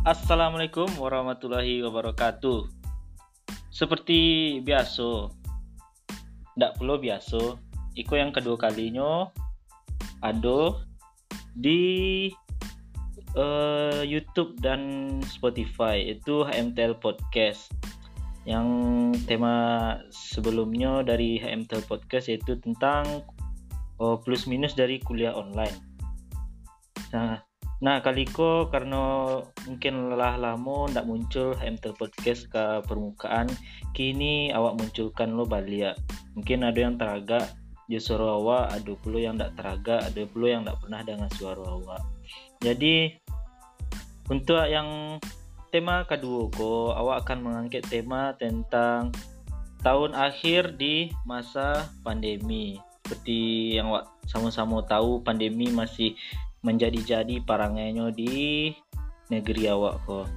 Assalamualaikum warahmatullahi wabarakatuh. Seperti biasa, ndak perlu biasa. Iko yang kedua kalinya ada di uh, YouTube dan Spotify itu HMTL Podcast. Yang tema sebelumnya dari HMTL Podcast yaitu tentang uh, plus minus dari kuliah online. Nah, Nah, kaliko karena mungkin lelah lama ndak muncul HMT Podcast ke permukaan, kini awak munculkan lo balik. Mungkin ada yang teragak di suara awak, ada pula yang ndak teragak, ada pula yang ndak pernah dengan suara awak. Jadi untuk yang tema kedua ko, awak akan mengangkat tema tentang tahun akhir di masa pandemi. Seperti yang awak sama-sama tahu, pandemi masih menjadi-jadi parangainya di negeri awak ko.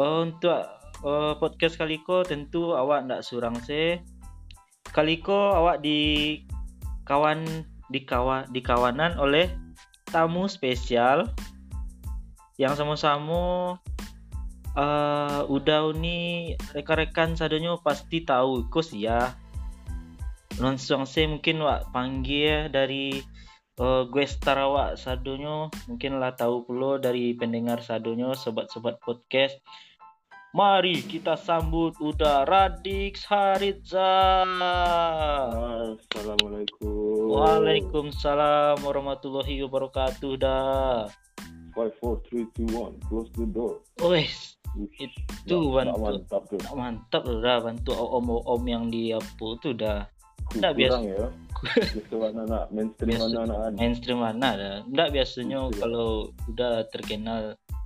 Oh, untuk uh, podcast kali ko tentu awak ndak surang se. Kali ko awak di kawan di kawan di kawanan oleh tamu spesial yang sama-sama uh, udah ini rekan-rekan sadonyo pasti tahu kos ya langsung saya mungkin wak panggil dari uh, gue Starawak Sadonyo mungkin lah tahu pula dari pendengar Sadonyo sobat-sobat podcast Mari kita sambut udah Radix Haritza. Assalamualaikum. Waalaikumsalam warahmatullahi wabarakatuh dah. Five, four, three, two, one. Close the door. Wes, itu Nah, bantu. mantap tuh. Mantap dah bantu om-om yang di apa tu dah. Nggak Kurang ya. Biasa mana nak mainstream Biasa. mana nak kan. Mainstream mana dah. Nggak biasanya Betul. kalau udah terkenal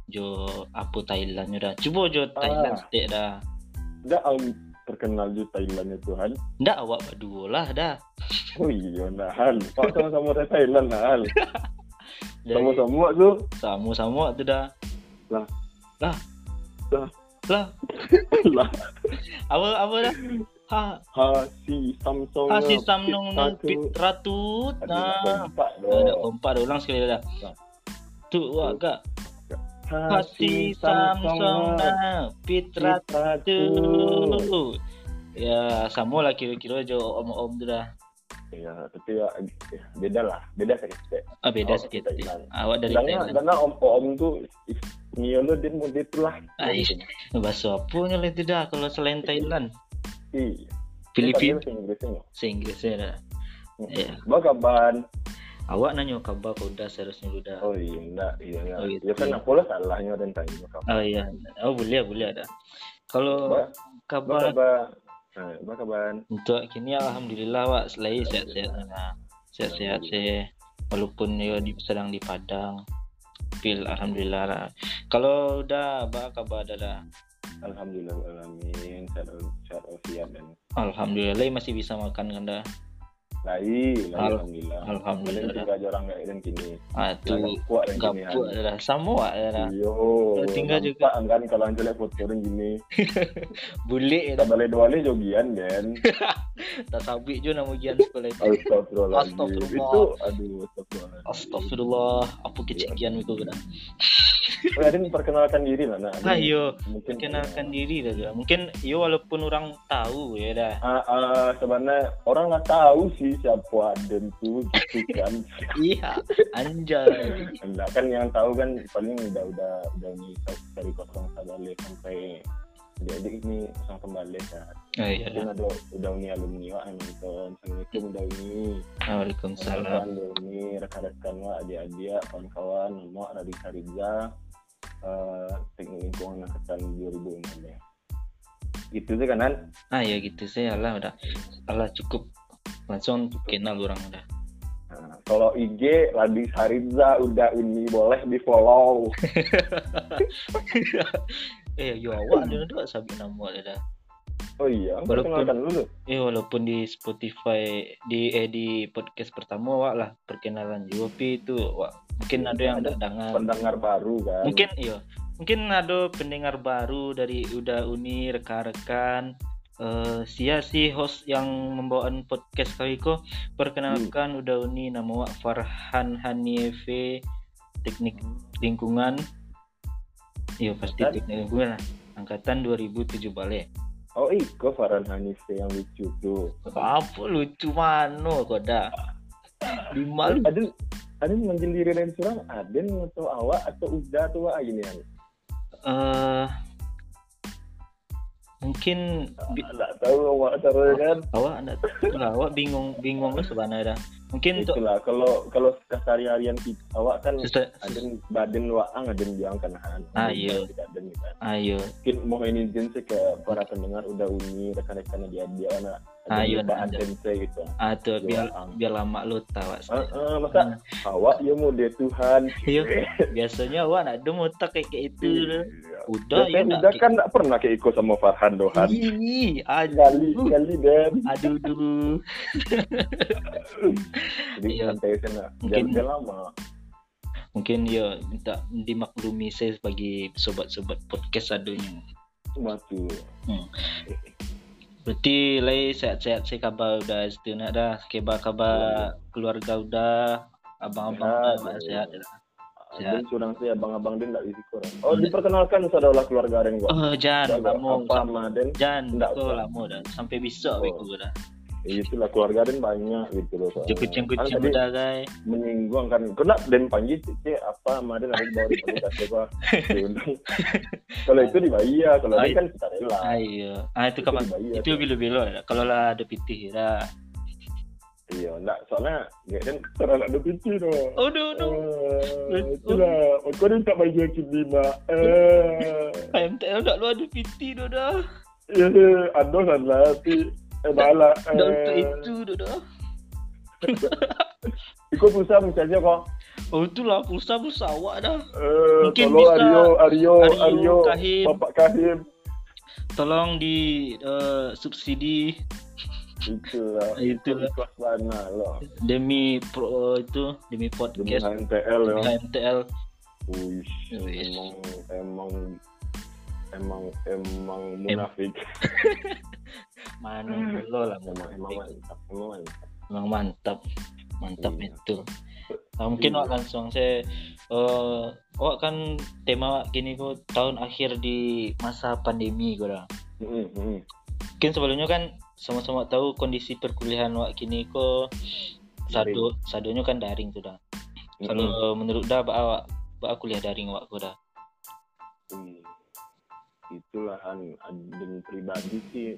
jo apa Thailand dah. Cuba jo Thailand Ah. state dah. Dah am terkenal ju Thailand itu kan. Nggak awak berdua lah dah. Oh iya nah hal. Pak sama-sama dari Thailand nah hal. Sama-sama tu. sama-sama tu dah. Lah. Lah. Lah. Lah. Lah. Apa apa dah? Ha, Ha si Samsung. ha si Samnung nang Satu. pit ratut. Ada nak Nah. empat Ada empat dah ulang sekali dah. Tu wak kak. Ha Hati Samsung na Pitra Satu. tu. Ya, sama lah kira-kira jo om-om tu dah. Ya, tapi ya, beda lah, beda sedikit. Ah beda Awak sikit. Thailand. Awak dari Thailand. karena om om tuh Nio dia mau dia tuh lah. Aish. Bahasa apa nya itu dah kalau selain Thailand? Iya. Inggrisnya. Inggrisnya dah. Iya. Baga ban. Awak nanya kabar kau dah seharusnya udah. Oh iya, enggak, iya enggak. Oh, gitu. Ya kan apa lah salahnya dan tanya. Oh iya. Oh boleh boleh ada. Kalau Ba- kabar. Eh, baga ban. untuk kini alhamdulillah wak selain sehat-sehat nah. Sehat-sehat sih. Walaupun yo di sedang di Padang. Pil alhamdulillah lah. Kalau udah apa kabar dah? Alhamdulillah alamin. Sehat sehat dan Alhamdulillah masih bisa makan kan dah. Lain, lain Al- alhamdulillah. alhamdulillah. Tiga orang kayak dan kini. Jangan kuat dan gini. gapuk dah. Sama wak dah. Iyo, Tinggal juga. nampak kan kalau anjolek foto dan gini. Boleh Kita balik dua ni jogian kan. tak sabit je nama gian sekolah itu. Astagfirullahaladzim. Astagfirullah. Itu aduh. Astagfirullah, apa kecil gian itu kena. Oh, Adin perkenalkan diri lah nak. Ah, yo, Mungkin kenalkan diri dah. Mungkin yo walaupun orang tahu ya dah. Ah, ah, sebenarnya orang nggak tahu sih siapa Aden tuh gitu kan. Iya, anjay. Enggak kan yang tahu kan paling udah udah udah nih dari kosong sabale sampai jadi ini kosong kembali kan. Oh iya dah. ada udah uni alumni yang nonton. Assalamualaikum udah uni. Waalaikumsalam. Kawan uni rekan-rekan wak adik-adik kawan-kawan nama Radit Hariza eh teknik lingkungan angkatan 2015. Gitu sih kanan. Ah ya gitu saya lah udah. Allah cukup langsung kenal orang udah. Nah, kalau IG Radis Hariza udah uni boleh di follow. eh yo awak ada dua sabit nama dia dah. Oh iya, Walaupun- dulu. Eh walaupun di Spotify di eh di podcast pertama wak lah perkenalan tapi itu wak mungkin ada yang Ada dengar. Pendengar baru kan. mungkin iya mungkin ada pendengar baru dari udah uni rekan-rekan eh sia si host yang membawaan podcast kali ko perkenalkan udah uni nama wak Farhan Hanieve teknik lingkungan Iya pasti teknik lingkungan lah. Angkatan 2007 balik. Oh iko Farhan Hanise yang lucu tuh. Apa lucu mano kok dah. Lima lu. Ada ada menjeliri dan surang Aden atau awak atau udah tuh wak gini? Eh mungkin Nggak tahu awak cara kan. awak lah, awak bingung bingung lu sebenarnya. Mungkin Itulah kalau kalau keseharian kita awak kan Susta- ada badan waang ada yang kan kan. Ah, iya. Ayo Mungkin mau ini jen sih ke para pendengar udah uni rekan-rekan dia dia anak Ah, badan saya gitu. Dua biar ang. biar lama lu tahu. Ah, ah, masa awak ya mau dia Tuhan. Iya. Biasanya awak nak demo tak kayak itu. Iya. Udah Ya, ya kan, udah kan nggak pernah kayak ikut sama Farhan Dohan. Ih. Kali kali dan. Aduh, aduh. Jadi Iya. santai sana. Mungkin- Jangan lama. Mungkin ya minta dimaklumi saya sebagai sobat-sobat podcast adunya. Cuma tuh. Berarti lay sehat-sehat saya kabar udah itu nak dah. Kabar-kabar keluarga udah abang-abang Sehat, udah ya. sehat dah. Dan Sehat. curang sih abang-abang dia nggak isi kurang. Oh diperkenalkan saudara keluarga Aren gua. Oh, jangan apa sama Den? betul dah. Sampai besok Oh. begitu dah. Ya, itulah keluarga Den banyak gitu loh. soalnya. Kucing-kucing Kan tadi udah guys. menyinggung kan. Kena Den panggil cik apa Den ada di bawah di podcast. Diundang. Kalau itu dibayar, kalau Ah, ini kan kita rela. Ayo. Ah itu kapan? Itu bilo-bilo dah. Kalau lah ada pitih dah. Iya, enggak soalnya ya kan terang ada pintu dong. Aduh, aduh. Eh, itulah, kau ni tak bagi aku lima. Eh, MTL tak lu ada pitih dah dah. ya, ada sana tapi eh bala. Dah untuk itu dah. Ikut pulsa misalnya kau. Oh itulah pulsa-pulsa awak dah. Eh, Mungkin tolong bisa Aryo, Aryo, Aryo, Aryo, Kahim. Bapak Kahim. Tolong di eh, subsidi Itulah. Itulah. Mana loh. demi pro itu demi Demi podcast HMTL ya. demi HMTL. Wih, Wih. emang emang emang emang munafik. Mana dulu lah Emang emang mantap, emang mantap. Mantap. Mantap Iya. itu. Nah, mungkin Iya. langsung saya eh awak kan tema gini kok tahun akhir di masa pandemi kok dah. Mm, mm. Mungkin sebelumnya kan sama-sama tahu kondisi perkuliahan awak kini kok sadu sadunya kan daring tuh dah. Mm, Kalau mm. menurut dah bak awak bak kuliah daring awak kok dah. Hmm. Itulah kan adem pribadi sih.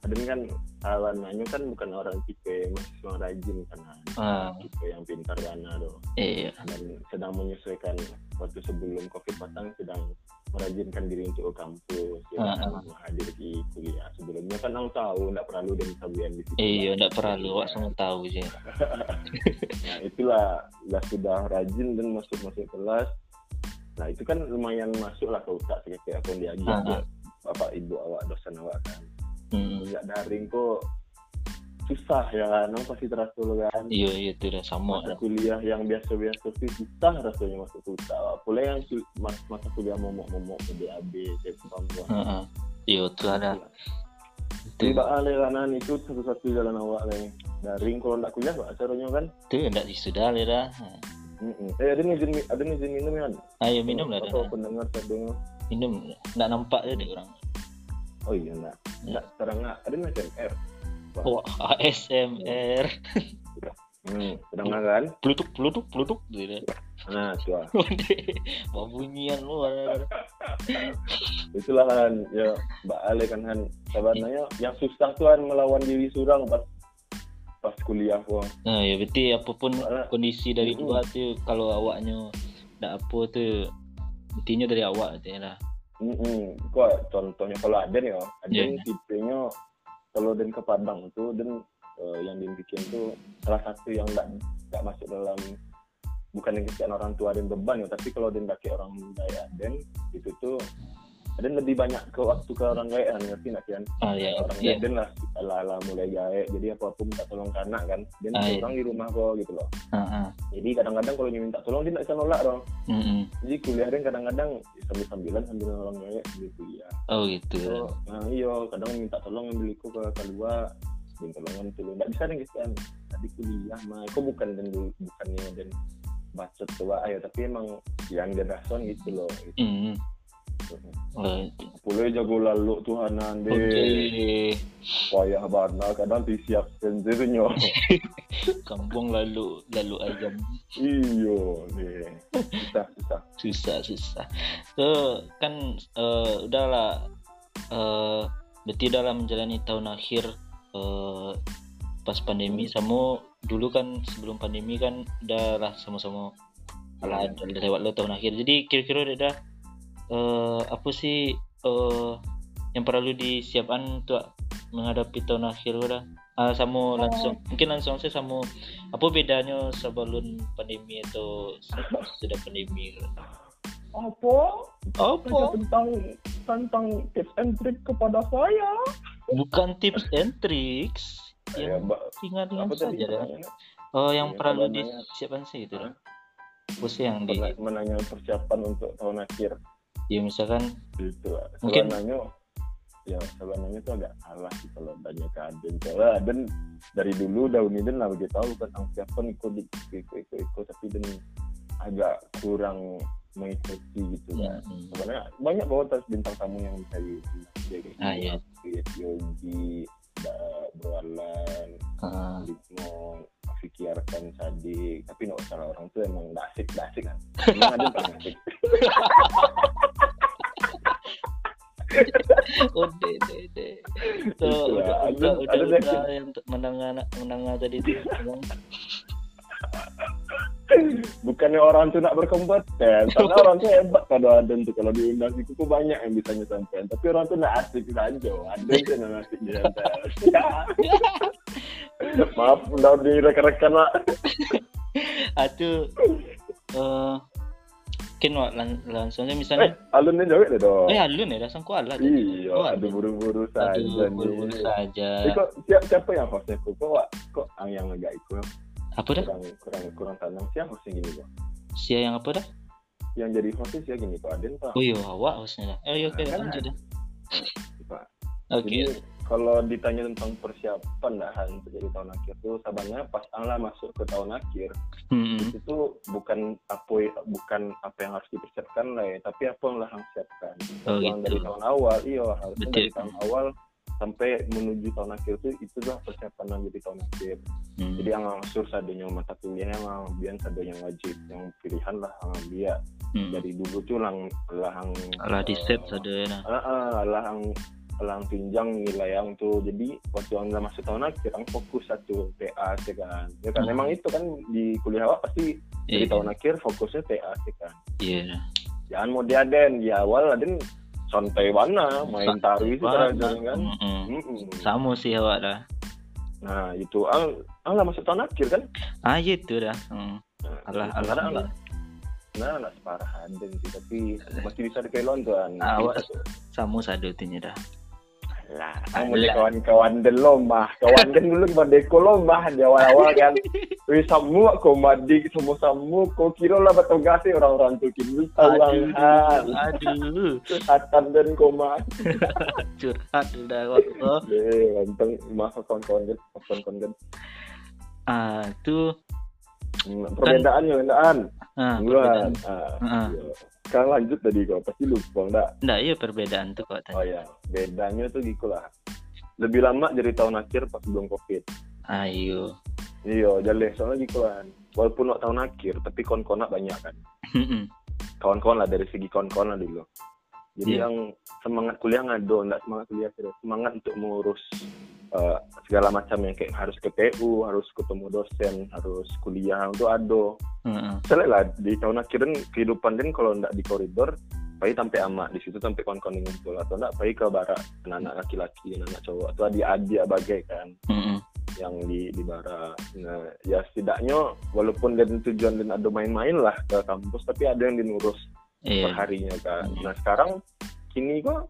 Adem kan awanannya kan bukan orang tipe mahasiswa rajin kan Ah, tipe yang pintar dana doh iya. dan sedang menyesuaikan waktu sebelum covid datang sedang merajinkan diri untuk ke kampus ya, Ah, kan, hadir di kuliah sebelumnya. Kan aku tahu nggak perlu dan sabuan di situ. Iya, enggak perlu awak semua tahu je. nah itulah lah sudah rajin dan masuk masuk kelas nah itu kan lumayan masuk lah ke otak sih kayak aku diajak Ah, ya, bapak ibu awak dosen awak kan. Hmm. nggak daring kok. Susah ya kan pasti terasa kan. Iya, iya itu dah sama masa kuliah yang biasa-biasa sih susah rasanya masuk ke otak pula yang mas- masa kuliah momok-momok ke BAB perempuan Heeh. Iya, itu ada. Tiba ale kanan itu satu-satu jalan awak lah daring kalau nggak kuliah pak caranya kan. Itu enggak sudah le dah. Mm-mm. eh ada nih izin ada nih izin minum ya Ayo minum lah atau pendengar sedang Minum. Enggak nampak je deh orang. oh iya enggak enggak terang enggak ada nih SMR Wah, ASMR. hmm, sedang kan Plutuk, plutuk, plutuk gitu. nah ah. Mau bunyian lu. itulah kan ya Mbak Ale kan kan sebenarnya yang susah tuh kan melawan diri surang pas pas kuliah kok Nah, ya berarti apa pun Soalnya- kondisi dari Mm-mm. luar tu kalau awaknya enggak apa tu intinya dari awak tu lah. Mm-mm. kok contohnya kalau ada nih ya ada yang iya. tipenya kalau dan ke Padang tuh dan eh, yang dibikin tuh salah satu yang nggak nggak masuk dalam bukan yang kesian orang tua dan beban ya tapi kalau dan pakai orang gaya dan itu tuh ada lebih banyak ke waktu ke orang gaya kan ngerti nggak kan Ah ya, orang iya. Garden lah ala ala mulai gawe jadi apa pun minta tolong ke anak kan dan Ah, iya. orang di rumah kok gitu loh Heeh. jadi kadang-kadang kalau dia minta tolong dia nggak bisa nolak dong Mm-mm. jadi kuliah dia kadang-kadang sambil sambilan sambil nolong gawe sambil kuliah Oh gitu. so, nah iya kadang minta tolong ambil iku ke kedua minta tolongan dulu nggak bisa nih kan tadi kuliah mah kok bukan dan bukannya dan bacot tua ayo tapi emang yang dia rason gitu loh gitu. Mm. Oh, Boleh jago lalu Tuhanan deh. Oke. Payah bana kadang disiap sendirinya. Kampung lalu lalu ayam. iyo deh. Susah susah. susah susah so kan eh, udahlah eh berarti dalam menjalani tahun akhir eh pas pandemi sama dulu kan sebelum pandemi kan udah lah sama-sama lah lewat lo tahun akhir jadi kira-kira udah eh apa sih eh yang perlu disiapkan untuk menghadapi tahun akhir udah Ah, sama langsung mungkin langsung saya sama apa bedanya sebelum pandemi atau sudah pandemi? Apa? apa? Tentang tentang tips and trick kepada saya. bukan tips and tricks Ya, yang ringan-ringan saja dah. oh yang Yang perlu disiapkan sih itu bos yang di menanya persiapan untuk tahun akhir ya misalkan gitu lah. Mungkin- Sebenarnya ya sebenarnya itu agak salah sih kalau tanya ke Aden. Soalnya Aden dari dulu daun ini lah begitu tahu tentang persiapan ikut ikut ikut ikut tapi Dan agak kurang mengikuti gitu ya, kan. Sebenarnya banyak banget tas bintang tamu yang bisa jadi Ah, iya. Yogi, Broalan, Ah, Litmo, Vicky Arkan, Sadik tapi nggak usah orang tuh emang nggak asik nggak asik kan. Emang ada yang paling asik. Oh de de Itulah, udah udah udah, udah yang mendengar mendengar tadi itu bukannya orang tuh nak berkompeten. Karena orang tuh hebat kalau ada tuh kalau diundang itu tuh banyak yang bisa nyampein. Tapi orang tuh nak asik saja ada. Yang nak asik dia maaf udah di rekan-rekan lah Atu eh mungkin wak lan- langsung aja eh misalnya alunnya jawab deh dong eh alun ya dasang ku alat iya Oh, aduh buru-buru saja aduh buru-buru saja. Eh, kok siapa, siapa yang hostnya kok kok kok yang agak ikut apa dah? Kurang kurang kurang tanam. Siapa hostnya gini kok sia yang apa dah? Yang jadi hostnya sih gini kok Aden pak. Oh iya awak hostnya dah. Eh iya oke Kan lanjut dah. Pak. oke. Jadi kalau ditanya tentang persiapan dah untuk jadi tahun akhir tuh sabarnya pas Allah masuk ke tahun akhir Hmm, itu bukan apa bukan apa yang harus dipersiapkan lah ya tapi apa yang lah harus siapkan. Oh, yang gitu. dari tahun awal iya harusnya Betul. dari tahun awal sampai menuju tahun akhir itu lah persiapan yang jadi tahun akhir hmm. jadi yang ngangsur sadenya mata kuliah yang biar sadenya wajib yang pilihan lah yang dia Hmm. dari dulu tuh lang lang Alah di set eh, ada ya nah. Ah, ah, lang lang tunjang nilai yang tuh jadi waktu anda masuk tahun akhir ang fokus satu TA sih kan ya kan Hmm. memang itu kan di kuliah awak pasti Iya, di tahun akhir fokusnya TA sih kan iya dah. jangan mau dia den di awal aden santai mana main tari itu kan kan? mm-mm. Mm-mm. sama sih awak dah. Nah itu ang ang lah masuk tahun akhir kan? Ah itu dah. Hmm. nah, alah alah anak nah anak separah sih tapi masih bisa dikelon tuh an Ah, awak- sama sadu tinya dah lah di kawan-kawan den lomah kawan den dulu kepada deko lomah di awal-awal kan. Wih samu aku madi semua samu kau kira lah bertugas orang-orang tuh kini? Tawang hal aduh hatan dan koma curhat udah awak oh. eh ganteng. Maaf kawan-kawan den kawan-kawan den ah tuh Hmm, perbedaannya perbedaan ah perbedaan ah, Ah. iya. Sekarang lanjut tadi kau pasti lupa enggak enggak iya perbedaan tuh kok tadi. Oh ya bedanya tuh gitu lah. Lebih lama dari tahun akhir pas belum covid. Ayo iya. Jadi soalnya gitu kan. Walaupun nak tahun akhir tapi kon-kon banyak kan. Kawan-kawan lah dari segi kawan-kawan lah dulu. Jadi Iya. yang semangat kuliah ngado enggak semangat kuliah serius semangat untuk mengurus eh, segala macam yang kayak harus ke TU harus ketemu dosen harus kuliah itu ado Heeh. Soalnya lah di tahun akhiran kehidupan dan kalau ndak di koridor pai sampai amak di situ sampai kawan-kawan yang ngumpul atau ndak pai ke barat anak-anak laki-laki anak cowok atau adik-adik bagai kan Mm-mm. yang di di bara nah ya setidaknya walaupun dan tujuan dan ada main-main lah ke kampus tapi ada yang dinurus iya perharinya kan Hmm. nah sekarang kini kok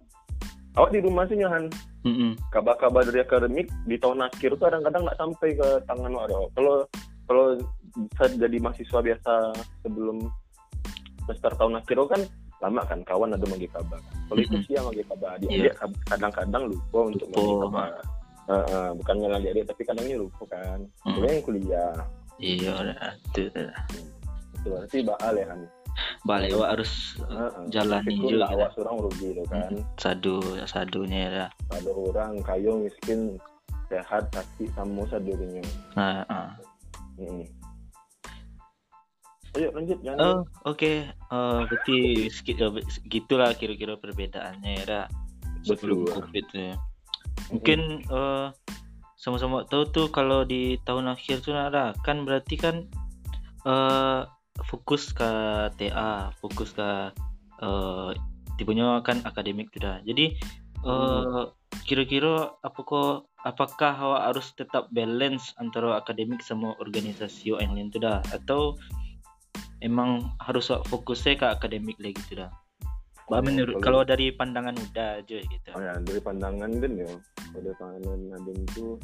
awak di rumah sih nyahan Mm-mm. kabar-kabar dari akademik di tahun akhir tuh kadang-kadang nggak sampai ke tangan awak kalau kalau saya jadi mahasiswa biasa sebelum semester tahun akhir kan lama kan kawan ada magi kabar kalau itu Mm-mm. siang magi kabar dia Iya. kadang-kadang lupa untuk magi kabar Eh, eh, bukan ngelang dia tapi kadangnya lupa kan. Kuliah yang kuliah iya tuh dah. itu berarti baal ya kan balik awak harus Heeh. jalani juga awak seorang rugi lo kan. Sadu sadunya ya ada orang kayu miskin sehat sakit sama sadunya nah, ah. Mm. ayo lanjut jangan oh oke. Berarti segi- eh, gitulah kira-kira perbedaannya ya sebelum Betul. covid ya. Mungkin eh, sama-sama tahu tuh kalau di tahun akhir tuh ada kan berarti kan eh fokus ke TA fokus ke eh tipenya kan akademik sudah jadi eh kira-kira apakah awak harus tetap balance antara akademik sama organisasi yang lain tuh dah atau emang harus fokusnya ke akademik lagi tuh dah Bah, menurut kalau dari pandangan udah aja gitu Oh ya, dari pandangan Den ya, dari pandangan Nadine itu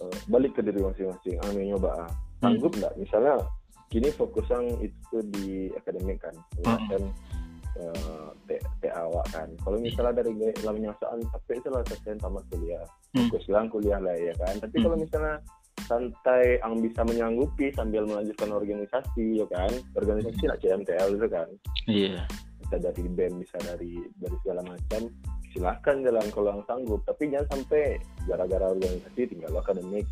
eh, balik ke diri masing-masing. Ah, nyoba ah. Sanggup nggak? Misalnya kini fokusan itu di akademik kan, Hmm. kan eh, TA awak kan. Kalau misalnya dari dalam nyaksaan tapi itu lah saya tamat kuliah, Hmm. fokus lang kuliah lah ya kan. Tapi kalau Hmm. misalnya santai yang bisa menyanggupi sambil melanjutkan organisasi ya kan organisasi lah CMTL itu kan iya bisa dari BEM bisa dari dari segala macam silahkan jalan kalau yang sanggup tapi jangan sampai gara-gara organisasi tinggal akademik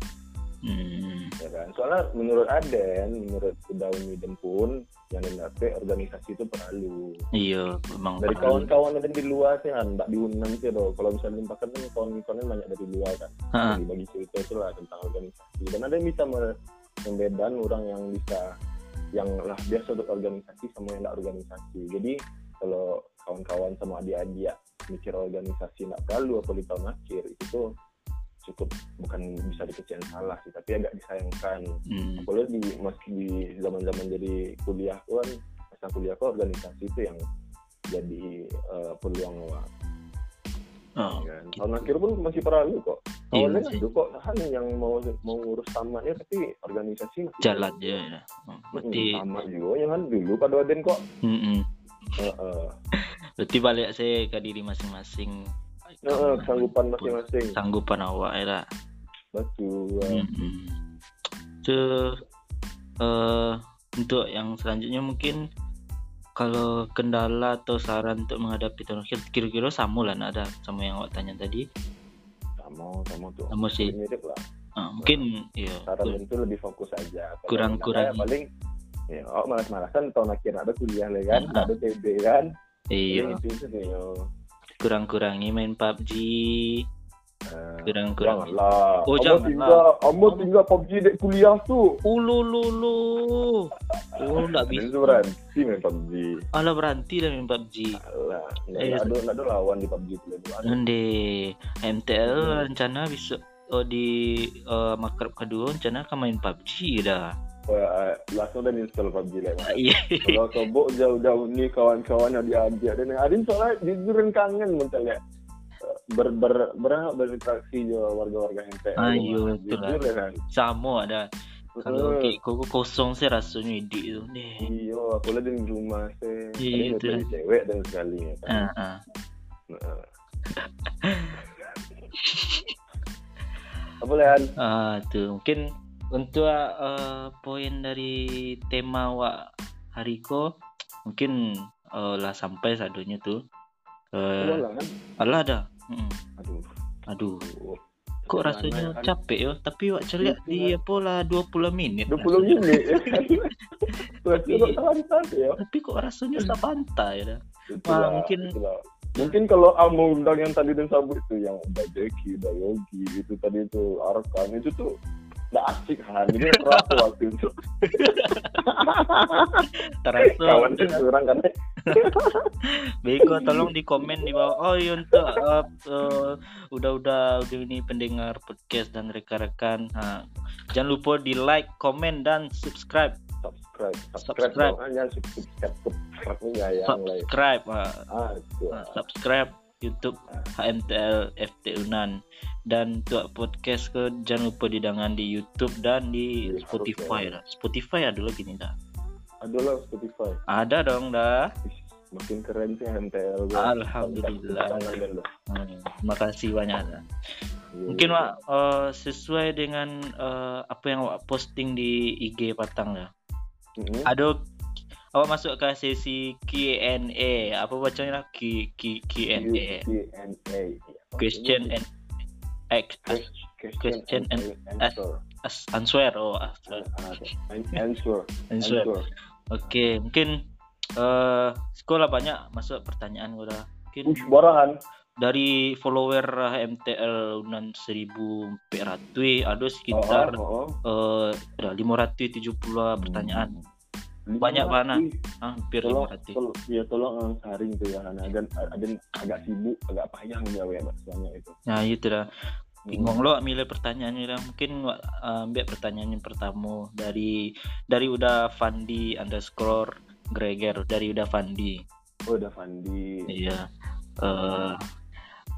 Hmm. ya kan? Soalnya menurut Aden menurut Udauni Dan pun yang dapet organisasi itu perlu. Iya memang dari kawan-kawan ada di luar sih kan? Mbak diundang sih loh. Kalau misalnya limpahkan kan kawan-kawan banyak dari luar kan? Ha, bagi cerita itu lah tentang organisasi. Dan ada yang bisa me- membedakan orang yang bisa yang lah biasa untuk organisasi sama yang tidak organisasi. Jadi kalau kawan-kawan sama adik-adik mikir organisasi tidak perlu apa di tahun akhir itu tuh cukup bukan bisa dikecilkan salah sih tapi agak disayangkan hmm. apalagi di masih di zaman-zaman jadi kuliah kan masa kuliah kok organisasi itu yang jadi eh, peluang awak oh kan. gitu. Tahun akhir pun masih perlu kok. Iya Awalnya sih. ada kok Han yang mau mau ngurus tamatnya tapi organisasi masih jalan ya, ya. Oh, Hmm, sama juga yang kan dulu pada Aden kok. Mm-mm. Heeh. berarti balik saya ke diri masing-masing Heeh, kesanggupan masing-masing. sanggupan awak ya lah. Betul. Tuh eh untuk yang selanjutnya mungkin kalau kendala atau saran untuk menghadapi tahun akhir kira-kira sama lah nak ada sama yang awak tanya tadi Sama sama tuh. sama sih Mirip lah. Ah, mungkin ya Saran itu lebih fokus aja. Kalau Kurang-kurang. yang paling ya oh malas-malasan tahun akhir ada kuliah lah kan, Ah. ada TB kan. iya itu yo. Kurang-kurangi main PUBG Eh, kurang-kurang Janganlah. Oh, Amo janganlah. tinggal, amo tinggal PUBG dek kuliah tuh. ulu lu lu oh bisa tuh berhenti main PUBG. Alah berhenti lah main PUBG Alah, Eh, ada ada lawan di PUBG itu. Ada. Nanti MTL Hmm. rencana bisa oh, di eh, makrab kedua rencana akan main PUBG dah. Langsung dan install PUBG lah. Kalau sobok jauh-jauh nih kawan-kawan yang diajak dan Adin soalnya jujur kangen mental ya ber ber ber berinteraksi juga warga-warga MTL. Ayo, itulah. jujur ya kan. Sama ada. Kalau kayak koko kosong sih rasanya ide itu. Deh. Iya, aku lihat di rumah sih. Iya, itu. cewek dan sekali ya kan. Ah. Nah. Apa Lehan? Ah, tuh mungkin untuk eh, poin dari tema wa hariko mungkin eh, lah sampai sadonya tuh. Eh, Udah lah kan? alah ada. Mm, Aduh. Aduh, Oh. kok rasanya ya capek ya? Tapi wak celik di apa lah 20 menit. 20 menit ya kan? Berarti Tapi- kok santai ya. Tapi kok rasanya sabanta ya dah. Itulah, mungkin- itulah. mungkin kalau Al mau undang yang tadi dan sabut itu yang udah Jeki, udah Yogi itu tadi itu Arkan itu tuh nggak asik kan jadi terasa waktu itu Terasa. kawan itu orang kan Beko tolong di komen di bawah. Oh iya untuk uh, uh, udah-udah udah ini pendengar podcast dan rekan-rekan. Nah, jangan lupa di like, komen dan subscribe. subscribe Subscribe. subscribe subscribe subscribe Subscribe. ah, subscribe YouTube HMTL FT Unan dan untuk podcast ke jangan lupa didangan di YouTube dan di Iya, Spotify dah. Spotify ada lagi nih dah. adalah Spotify Ada dong dah. Makin keren sih MTL. Alhamdulillah. Hmm, terima kasih banyak dah. Iya, Mungkin. Wak eh, sesuai dengan eh, apa yang Wak posting di IG Patang ya. Mhm. Ada awak masuk ke sesi Q&A apa bacanya Q Q Q&A Q&A question and Question and answer. answer. Oh answer Ah, answer. Answer. Oke mungkin eh sekolah banyak. Masuk pertanyaan udah mungkin Ush, barangan dari follower MTL unan 1400 ada sekitar oh, oh, oh. ada 570 pertanyaan. Lima Banyak mana? hampir tolong, 500 tolong ya tolong eh, saring tuh ya Hana dan ada agak sibuk agak payah menjawab ya banyak itu. Nah itu dah. Hmm. bingung lo milih pertanyaannya dah. Mungkin uh, ambil pertanyaan yang pertama dari dari udah Fandi underscore Greger dari udah Fandi. Oh udah Fandi. Iya. Eh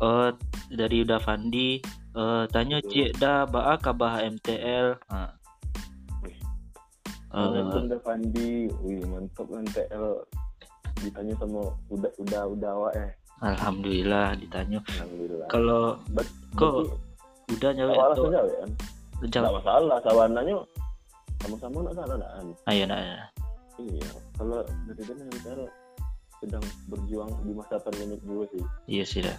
eh, dari udah Fandi eh tanya cik dah baa kabah MTL ha. Assalamualaikum udah Fandi wih mantap kan TL ditanya sama udah udah udah awak eh. Alhamdulillah ditanya. Alhamdulillah. Kalau Bet- kok udah nyawa atau langsung jawab ya nggak masalah sawananya sama-sama nggak salah nggak kan? Ayo nah, nah. iya kalau dari dan MTL sedang berjuang di masa pandemi juga sih. Iya sih dah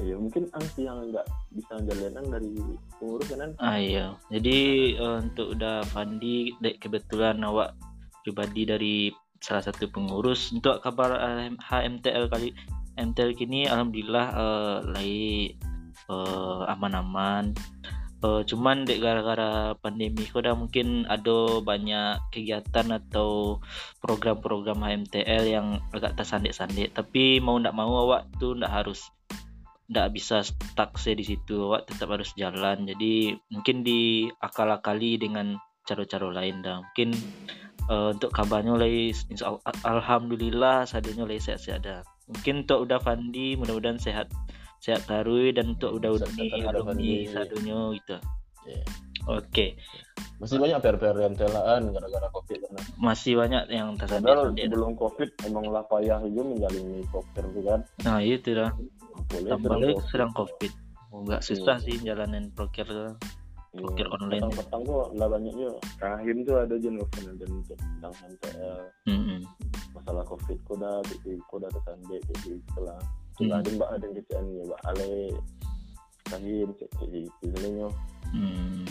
Iya mungkin angsi yang nggak bisa jalanan dari pengurus kan Ah iya. Jadi eh, untuk udah dek kebetulan awak pribadi dari salah satu pengurus untuk kabar eh, HMTL kali MTL kini alhamdulillah eh, lagi eh, aman-aman. Eh, cuman dek gara-gara pandemi dah mungkin ada banyak kegiatan atau program-program HMTL yang agak tersandek-sandek tapi mau ndak mau awak tuh ndak harus nggak bisa stuck stay di situ awak tetap harus jalan. Jadi mungkin diakal-akali dengan cara-cara lain dah. Mungkin eh, untuk kabarnya lagi insya Allah- alhamdulillah seadanya lagi sehat-sehat dah. Mungkin untuk udah Fandi mudah-mudahan sehat sehat tarui dan untuk udah Uni udah alumni Fandi. seadanya gitu. Iya. oke. Masih banyak PR-PR yang telaan gara-gara covid kan? Masih banyak yang dah. sebelum covid emang lah payah juga menjalani covid kan? Nah itu dah tambah sedang Covid. nggak susah sih jalanin proker tuh. Iya, Blokir online. petang-petang kok lah banyaknya rahim tuh ada novel dan untuk tentang MTL Mm-mm. masalah covid kok dah jadi kok dah tersandek jadi setelah Hmm. ada mbak ada kecil ya mbak Ale Rahim cek cek gitu sebenarnya Hmm.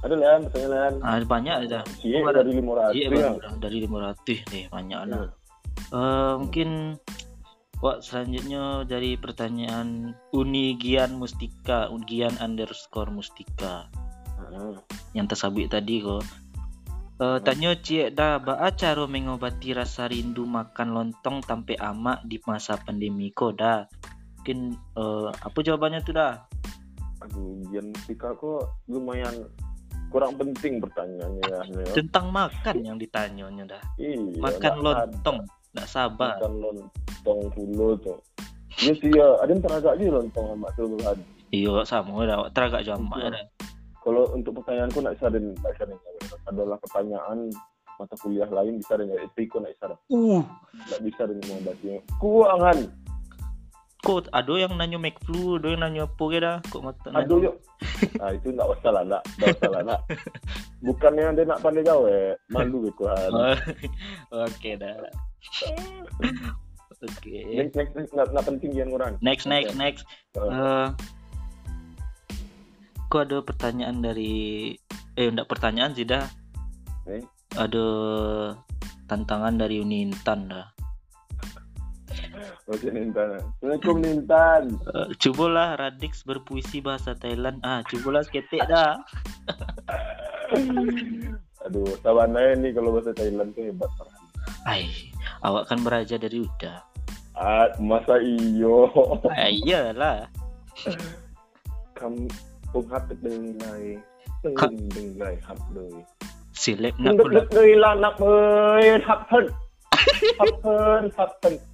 ada lah misalnya lah Ah, banyak ada. Ada. dari lima ratus Iya, ya dari 500 nih, banyak Iya. lah. Eh, mungkin Wak selanjutnya dari pertanyaan Unigian Mustika, Unigian underscore Mustika Heeh. yang tersabit tadi kok. Eh, tanya cie dah baa cara mengobati rasa rindu makan lontong tampe amak di masa pandemi kok dah. Mungkin eh, apa jawabannya tuh dah? aduh Gian Mustika kok lumayan kurang penting pertanyaannya ya. Tentang makan yang ditanyanya dah. iya Makan lontong, nggak sabar. makan lontong pulo tuh Iya sih ya, ada yang teragak aja lontong sama tuh Tuhan. Iya sama dah, teragak jamak Iya. dah. Kalau untuk pertanyaanku nak bisa dan nak bisa dan adalah pertanyaan mata kuliah lain bisa dan itu kok nak bisa dan Uh, nak bisa dan mau baca kuangan kok ada yang nanya make flu, ada yang nanya apa ke dah? Kok mata aduh yuk nah itu nggak masalah nak nggak masalah nak bukannya dia nak pandai gawe malu gitu kan Oh, Oke dah. Oke. next next next nggak nggak penting yang orang Next next next. Eh. Eh, kok ada pertanyaan dari eh enggak pertanyaan sih dah. Eh? Ada tantangan dari Uni Intan dah. Oke Nintan. Assalamualaikum Nintan. Uh, eh, cubalah Radix berpuisi bahasa Thailand. Ah, cubalah ketek dah. Aduh, tawan nih kalau bahasa Thailand tuh hebat Ay, Ai, awak kan beraja dari Uda. Ah, masa iyo. Ah, iyalah. Kamu penghatip dari lai. Tengin dari lai hap dari. Nak pula. Tengin dari nak ơi, hap thân. Hap.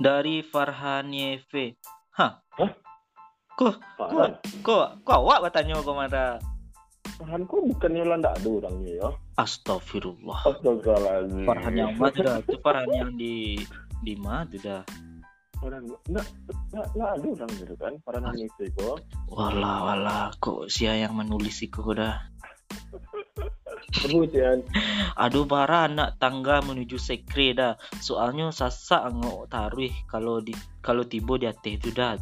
dari Farhan Yefe. Hah? Hah? Kok Farhan kok kok awak bertanya kok mana? Farhan kok bukannya nggak ada orangnya ya Astagfirullah. Astagfirullahaladzim Farhan yang mana tuh dah? Itu Farhan yang di di mana tuh dah? Farhan nggak nggak nggak ada orang gitu kan Farhan Hanifi kok Walah walah kok sia yang menulis itu dah. kemudian Aduh bara anak tangga menuju sekre dah. Soalnya sasak ngok taruh kalau di kalau tiba di atas itu dah.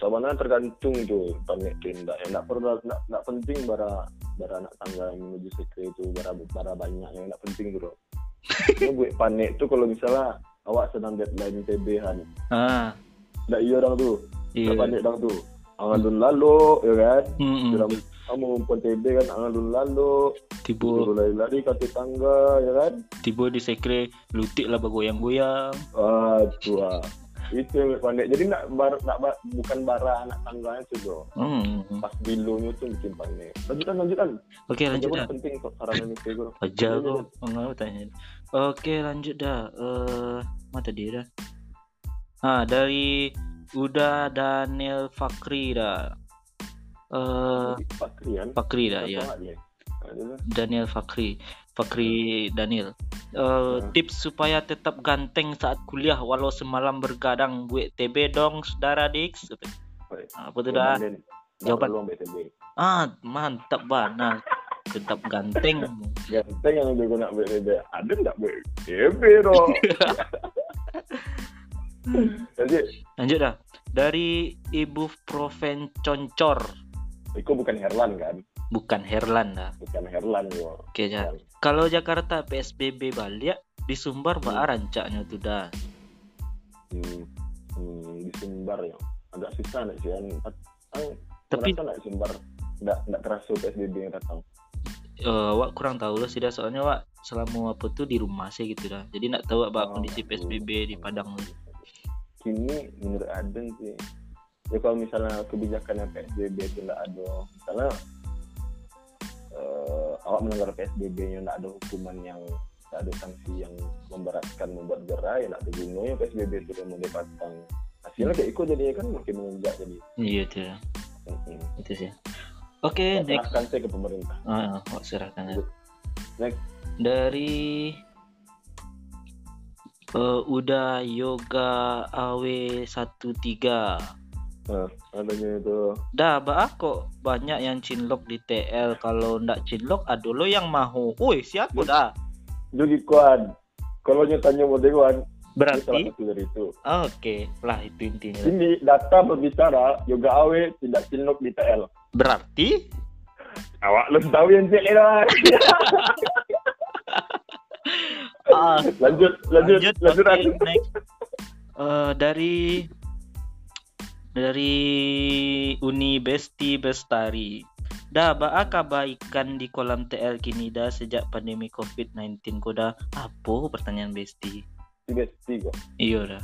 Sebenarnya tergantung tuh panik tindak ya nggak perlu nggak nggak penting bara bara anak tangga yang menuju sekre itu bara bara banyak yang nggak penting tuh Ini buat panik tuh kalau misalnya awak sedang deadline TB han Ah, nggak iya orang iya. nggak panik dong tuh angan dulu lalu ya kan Mm-mm. Sudah kamu ngumpul TB kan angan dulu lalu dulu lari-lari kaki tangga ya kan tiba di sekre lutik lah bergoyang-goyang. ah tua itu yang panik jadi nak bar, nak ba- bukan bara anak tangganya tuh bro Hmm. pas bilunya tuh bikin panik lanjutkan lanjutkan Oke lanjut Jangan dah. penting kok saran ini bro Aja Lanjut, kok enggak tanya. Oke lanjut dah. Eh mana tadi dah? Ah dari udah Daniel Fakri dah. Eh Pak Krian Fakri dah ya. Dia? Lah. Daniel Fakri. Fakri Daniel. Eh Hmm. tips supaya tetap ganteng saat kuliah walau semalam bergadang buat TB dong saudara Dix. Baik. Apa tuh dah? BTB. Ah mantap banget. Tetap ganteng. Ganteng yang udah guna BTB. Ada nggak BTB dong? Jadi, Lanjut dah. Dari Ibu Proven Concor. Itu bukan Herlan kan? Bukan Herlan dah. Bukan Herlan yo. Oke, ja. Kalau Jakarta PSBB balik di Sumbar bah rancaknya tuh dah. Hmm, hmm, di Sumbar ya. Agak susah nih sih. Ang, Tapi nggak di Sumbar nggak nggak terasa PSBB yang datang. eh, wak kurang tahu lah sih dah soalnya wak selama apa tuh di rumah sih gitu dah. Jadi nak tahu apa Oh, kondisi PSBB di Padang. Kini menurut Aden sih, ya kalau misalnya kebijakan yang PSBB itu nggak ada, misalnya eh, awak melanggar PSBB-nya nggak ada hukuman yang nggak ada sanksi yang memberatkan membuat gerah, ya nggak ada gunanya PSBB itu yang dipasang. Hasilnya kayak ikut jadinya kan makin menunjak jadi. Iya tuh. Mm-mm. Itu sih. Oke, Ya, next. serahkan saya ke pemerintah. Ah, wak serahkan. ya. Next. Dari eh, udah yoga AW13 Nah, adanya itu Dah, bah kok banyak yang cinlok di TL. Kalau ndak cinlok, ada lo yang mahu. Woi, siapa dah? Jogi Kuan. Kalau mau itu salah Berarti, satu dari itu. oke, lah itu intinya. Ini data berbicara yoga awe tidak cinlok di TL. Berarti, Awak lu tahu yang cek lah. ah, lanjut, lanjut, lanjut, lanjut. lanjut. next. Eh, dari dari Uni Besti Bestari. Dah, ba kebaikan di kolam TL kini dah sejak pandemi COVID-19 kau dah apa pertanyaan Besti? Tiga tiga. Iya dah.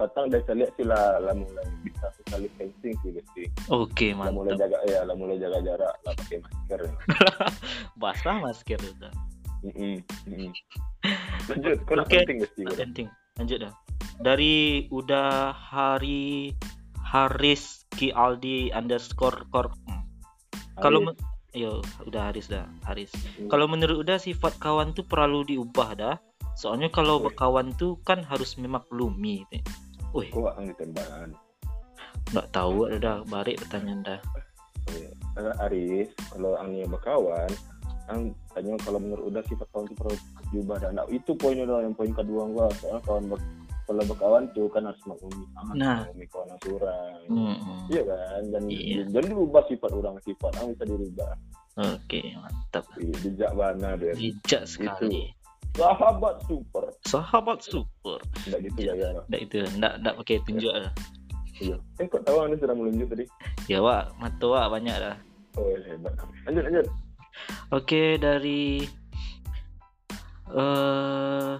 Patang dah saya lihat sih lah, mulai bisa social distancing sih mesti. Oke, Lah mulai mantap. jaga ya, lah mulai jaga jarak, lah pakai masker. Basah masker udah. Mm-mm, mm-mm. Lanjut, kau Oke. penting mesti. bro. penting lanjut dah dari udah hari Haris Ki Aldi underscore kor kalau yo udah Haris dah Haris Hmm. kalau menurut udah sifat kawan tuh perlu diubah dah soalnya kalau Wih. berkawan tuh kan harus memaklumi. Wih, kau akan ditembakan. nggak tahu ada dah balik pertanyaan dah. Karena Aris, kalau angnya berkawan, ang tanya kalau menurut udah sifat kawan itu perlu diubah dan nah, itu poinnya dah yang poin kedua gua soalnya kawan kalau berkawan tuh kan harus maklumi ah, Nah. maklumi kawan orang Hmm, hmm. iya kan dan Iya. jadi diubah sifat orang sifat ang bisa dirubah Oke, mantap. Iya, bijak mana deh Bijak sekali. sahabat super Sahabat super. enggak gitu ya ya Nggak itu, nggak nggak pakai tunjuk dah. iya eh kok tahu anda sudah melunjuk tadi Ya wak, mata wak banyak dah. oh iya, hebat lanjut lanjut Oke dari eh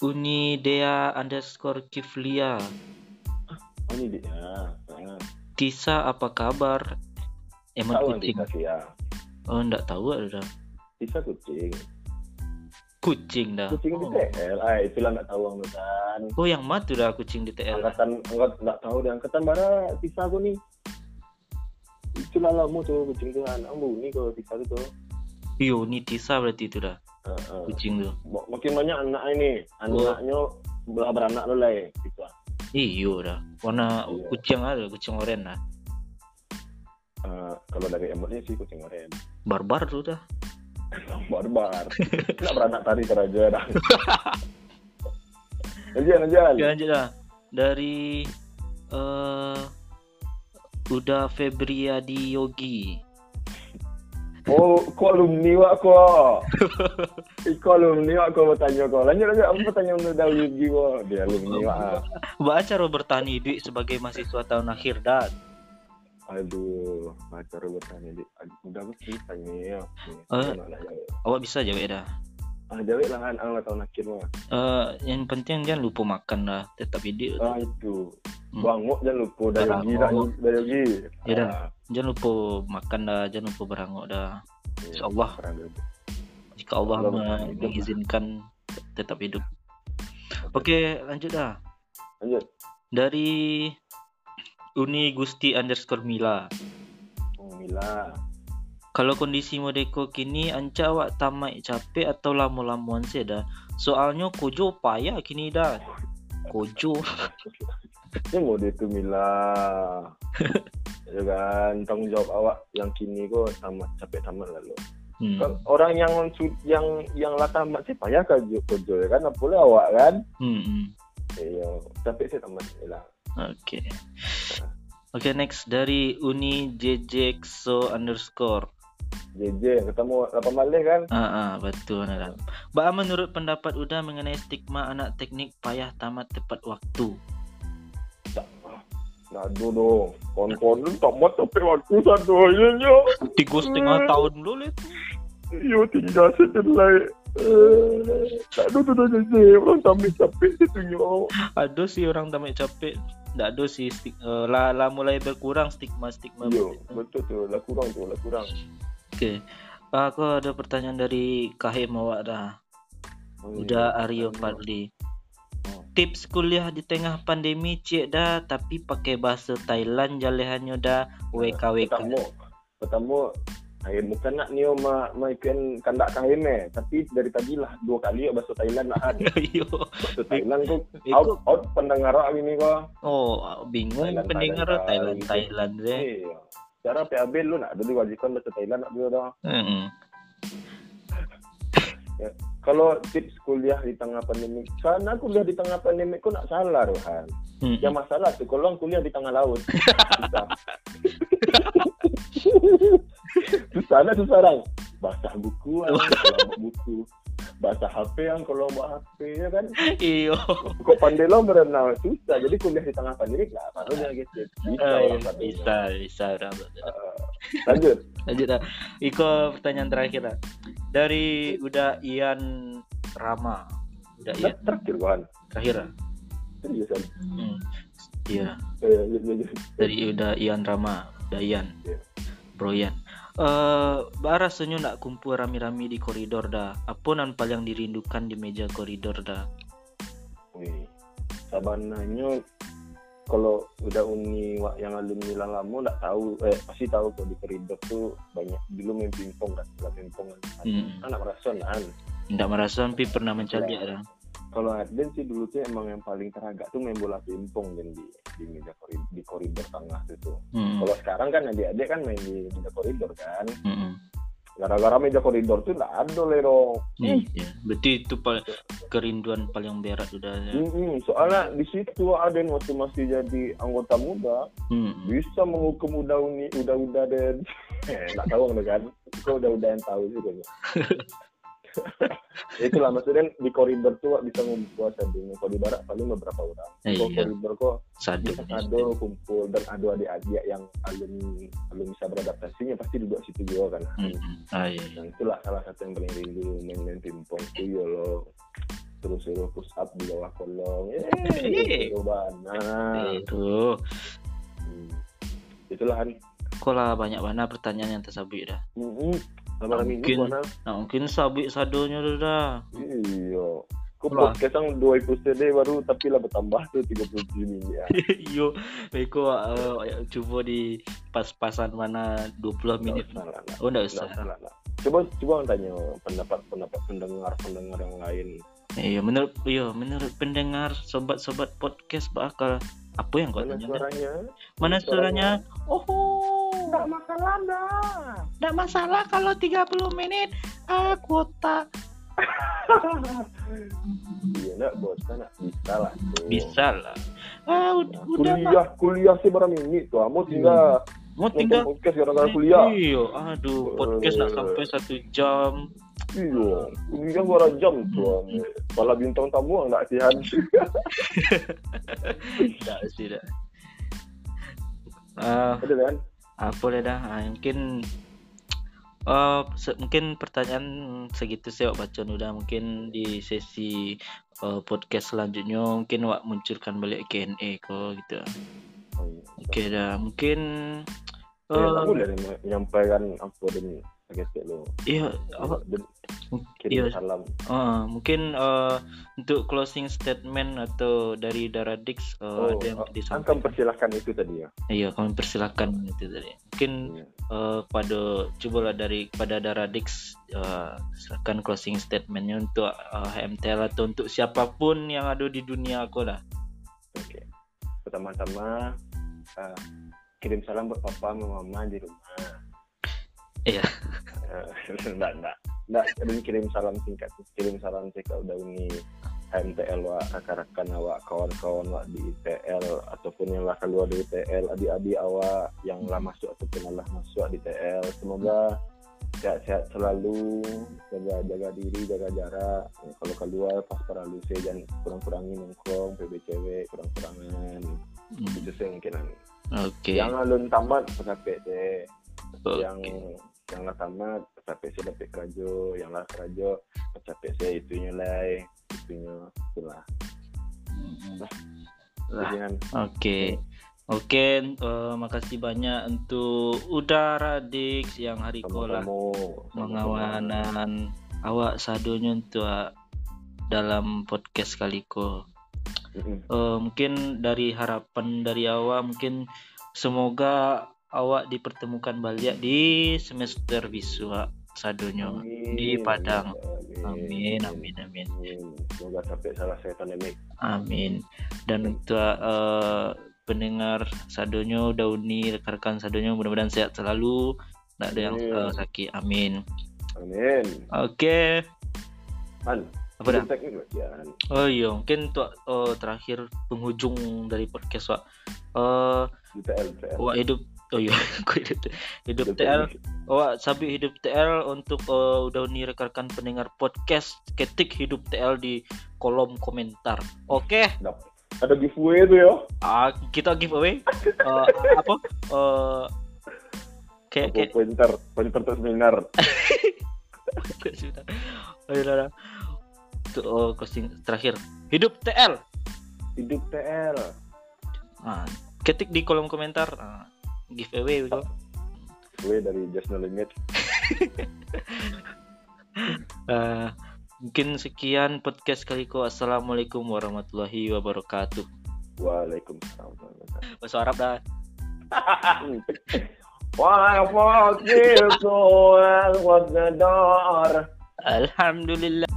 Unidea underscore Kiflia nah, Tisa apa kabar? Emang tahu kucing. ya Oh enggak tahu ada. bisa kucing Kucing dah. kucing di Oh. TL ah itulah nggak tahu aku kan Oh, yang mati dah kucing di TL. angkatan angkat nggak tahu deh angkatan bara sisa aku nih itulah lama tuh kucing tuh anak nih kalau sisa itu Iyo, ini Tisa berarti itu dah Heeh. kucing tuh. Mak- makin banyak anak ini anaknya ber- beranak lo lah gitu Iyo dah. Warna Iya. kucing ada, kucing oranye dah. Eh, kalau dari emotnya sih kucing oranye Barbar tuh dah. barbar nggak beranak tadi keraja dah Najan. Oke, lanjut dah. Dari eh udah Febriadi Yogi. Oh, kau alumni wak kau. Kau alumni wak kau bertanya kau. Lanjut lanjut. Apa bertanya untuk Dawi Yugi? Dia alumni wak. ah. Baca bertahan hidup sebagai mahasiswa tahun akhir dah. Aduh, macam bertanya di. Udah mesti tanya ya. Eh. Awak bisa jawab dah. Ah, jawab lah kan. Ah, tahun akhir mah. Eh yang penting jangan lupa makan dah, tetap hidup. Ah, itu. Hmm. Banguk jangan lupa Yugi. Banguk. Dawi Yugi. Ya dah. Ah, Jangan lupa makan dah, jangan lupa beranguk dah. iya. InsyaAllah. Jika Allah Allah mengizinkan tetap hidup. Oke, lanjut dah. Lanjut. Dari Uni Gusti underscore Mila. Oh, Mila. Kalau kondisi modeko kini anca awak tamat capek atau lamu-lamuan dah. Soalnya kojo payah kini dah. Kojo. Ini mau dia tu Mila. ya kan tanggung jawab awak yang kini kok tamat capek tamat lalu. Hmm. Kan orang yang yang yang lah tamat sih payah kan kerja ya kan apa boleh awak kan. Hmm, hmm. Iya, capek sih tamat Mila. Oke. Oke, next dari Uni JJXO underscore. JJ ketemu 8 malih kan. Ah, ah betul Nara. Ba menurut pendapat Uda mengenai stigma anak teknik payah tamat tepat waktu. Nah, dulu kon-kon lu tamat sampai waktu satu aja. Tiga setengah tahun dulu lihat. Yo tinggal sedelai. Eh, tak ada tu dah JJ orang tamat capek situ yo. Ada sih orang tamat capek. Tak ada sih eh, lah, lah mulai berkurang stigma stigma. Yo, betul tu lah kurang tu lah kurang. Oke. Ah, Aku ada pertanyaan dari Kahim awak dah. Udah Aryo Fadli. Oh. Tips kuliah di tengah pandemi cik dah tapi pakai bahasa Thailand jalehannya dah WKWK. Pertama, pertama saya bukan nak ni ma ma ikan kandak kahim eh, tapi dari tadi lah dua kali ya bahasa Thailand nak ada. Yo. Bahasa Thailand tu out out pendengar ini kau. Oh, bingung Thailand, pendengar Thailand, Thailand gitu. Thailand deh. Iya. Cara PAB lu nak ada diwajibkan bahasa Thailand nak dia dah. Hmm. Kalau tips kuliah di tengah pandemi, karena kuliah di tengah pandemi kau nak salah Rohan. Hmm. Yang masalah tu kalau orang kuliah di tengah laut. Susah. susah nak susah orang. Basah buku, buat buku. Basah HP yang kalau buat HP ya kan. Iyo. Kok pandai lo berenang susah. Jadi kuliah di tengah pandemi lah. Baru dia gitu. Bisa Eh, orang katanya. bisa, bisa. Eh, lanjut. Lanjut dah. Iko pertanyaan terakhir dah. Dari udah Ian Rama. Udah Nah, Ian terakhir kan. terakhir dah. Seriusan. Hmm. Iya. Eh. Dari udah Ian Rama. Udah Ian. Iya. Bro Ian. Eh, bah rasanya nak kumpul rami-rami di koridor dah. Apa nan paling dirindukan di meja koridor dah? Wih, sabananya kalau udah uni wak yang alumni lah lama nggak tahu eh pasti tahu kok di koridor tuh banyak dulu main pingpong kan setelah pingpong kan Hmm. anak merasa kan Tidak merasa tapi pernah mencari dah. kalau Arden sih dulu tuh emang yang paling teragak tuh main bola pingpong dan di di meja koridor di koridor tengah itu Hmm. kalau sekarang kan adik-adik kan main di meja koridor kan Hmm. gara-gara meja koridor tuh nggak ada lero Iya. Berarti itu paling kerinduan paling berat udah. Ya. Hmm, soalnya di situ Aden waktu masih jadi anggota muda Hmm. bisa menghukum udah-udah dan eh, nggak tahu kan kok udah-udah yang tahu sih kayaknya itulah maksudnya di koridor tuh Wak, bisa ngumpul sadung kalau di barat paling beberapa orang Eh, kalau iya. koridor kok bisa ada kumpul dan ada adik-adik yang belum belum bisa beradaptasinya pasti duduk situ juga kan Hmm. Ah iya. iya. dan itulah salah satu yang paling rindu main-main pingpong tuh ya lo terus suruh push up di bawah kolong Eh. eh nah Itu. hmm. itulah kan Kok lah banyak mana pertanyaan yang tersabut dah. Mm-mm. Lama minggu Mungkin. mana? Nah, mungkin sabik sadonya dah. Iya. Lah. podcast yang dua episode baru tapi lah bertambah tuh 37 minit ya. Yo, Beko eh, coba di pas-pasan mana 20 menit. Nggak usah lah, Oh, enggak nggak usah. usah lah, nggak. Coba coba tanya pendapat-pendapat pendengar-pendengar yang lain. Iya, menurut iya, menurut pendengar sobat-sobat podcast bakal apa yang kau Mana tanya? suaranya? Mana suaranya? Oh, Enggak masalah dah. enggak masalah kalau 30 menit ah, kuota. Iya nak bosan nak bisa lah. tuh. Bisa lah. Ah, udah, udah Mak. Kuliah kuliah sih berapa menit tuh. Kamu tinggal Mau nonton tinggal podcast gara-gara kuliah. Iya, aduh, podcast nak Eh. sampai satu jam. Iya, kuliah berapa jam tuh. Kepala bintang tamu enggak sihan. Tidak sih, tidak. Ah, Ada kan? Apa lah dah. Ah, mungkin eh se- mungkin pertanyaan segitu saya Wak baca udah mungkin di sesi eh, podcast selanjutnya mungkin wak munculkan balik Q&A kok gitu. Oh, iya. oke dah. Mungkin Eh, eh, kamu dari menyampaikan apa dan lo. iya apa iya salam. eh, mungkin eh, untuk closing statement atau dari Daradix eh, Oh, ada yang akan disampaikan persilahkan itu tadi ya. iya kami persilakan itu tadi mungkin Iya. eh, kepada cobalah dari kepada Daradix eh, silakan closing statementnya untuk eh, HMTL atau untuk siapa pun yang ada di dunia aku lah Oke. Pertama-tama eh, kirim salam buat papa mama di rumah. Iya. Eh, enggak, enggak. Enggak, dan kirim salam singkat. Kirim salam singkat udah ini MTL wa rakan-rakan awak kawan-kawan awak di ITL ataupun yang lah keluar dari ITL adik-adik awak. Yang lah masuk ataupun yang lah masuk di ITL semoga sehat-sehat selalu. Jaga jaga diri jaga jarak. Ya, kalau keluar pas para luce jangan kurang-kurangin nongkrong PBCW kurang-kurangan. Hmm, itu sih mungkin oke. Yang alun tamat sampai deh Oke. yang yang lah tamat sampai saya dapat yang lah kerajo sampai saya itunya lah itunya itulah. Lah. Jangan Oke. Oke, eh, makasih banyak untuk Udara Dix yang hari kolah mengawanan awak sadonya untuk dalam podcast kali ko. Mm-mm. Eh, mungkin dari harapan dari awak mungkin semoga awak dipertemukan balik di semester biswa sadonya di Padang. Amin, amin, amin. Amin. Semoga sampai salah saya pandemik. Amin. Dan untuk eh, pendengar sadonya dauni rekan-rekan sadonya mudah-mudahan sehat selalu. Tidak ada yang eh, sakit. Amin. Amin. Oke. An, Apa dah? Oh iya, mungkin untuk eh, terakhir penghujung dari podcast Wak. UTL. Wak hidup Oh iya, hidup hidup Udah TL. Wak sabi hidup TL untuk eh, udah uni rekan pendengar podcast ketik hidup TL di kolom komentar. Oke. Dap- Ada giveaway tuh ya. Ah, kita giveaway Eh, apa? Eh kayak Aku kayak pointer, pointer seminar. Oh, iya. Tuh, oh, closing terakhir. Hidup TL. Hidup TL. Ah, ketik di kolom komentar. Ah, giveaway gitu. Gue dari Just No Limit. Eh, mungkin sekian podcast kali ko. Assalamualaikum warahmatullahi wabarakatuh. Waalaikumsalam. Bahasa Arab dah. Door. Alhamdulillah.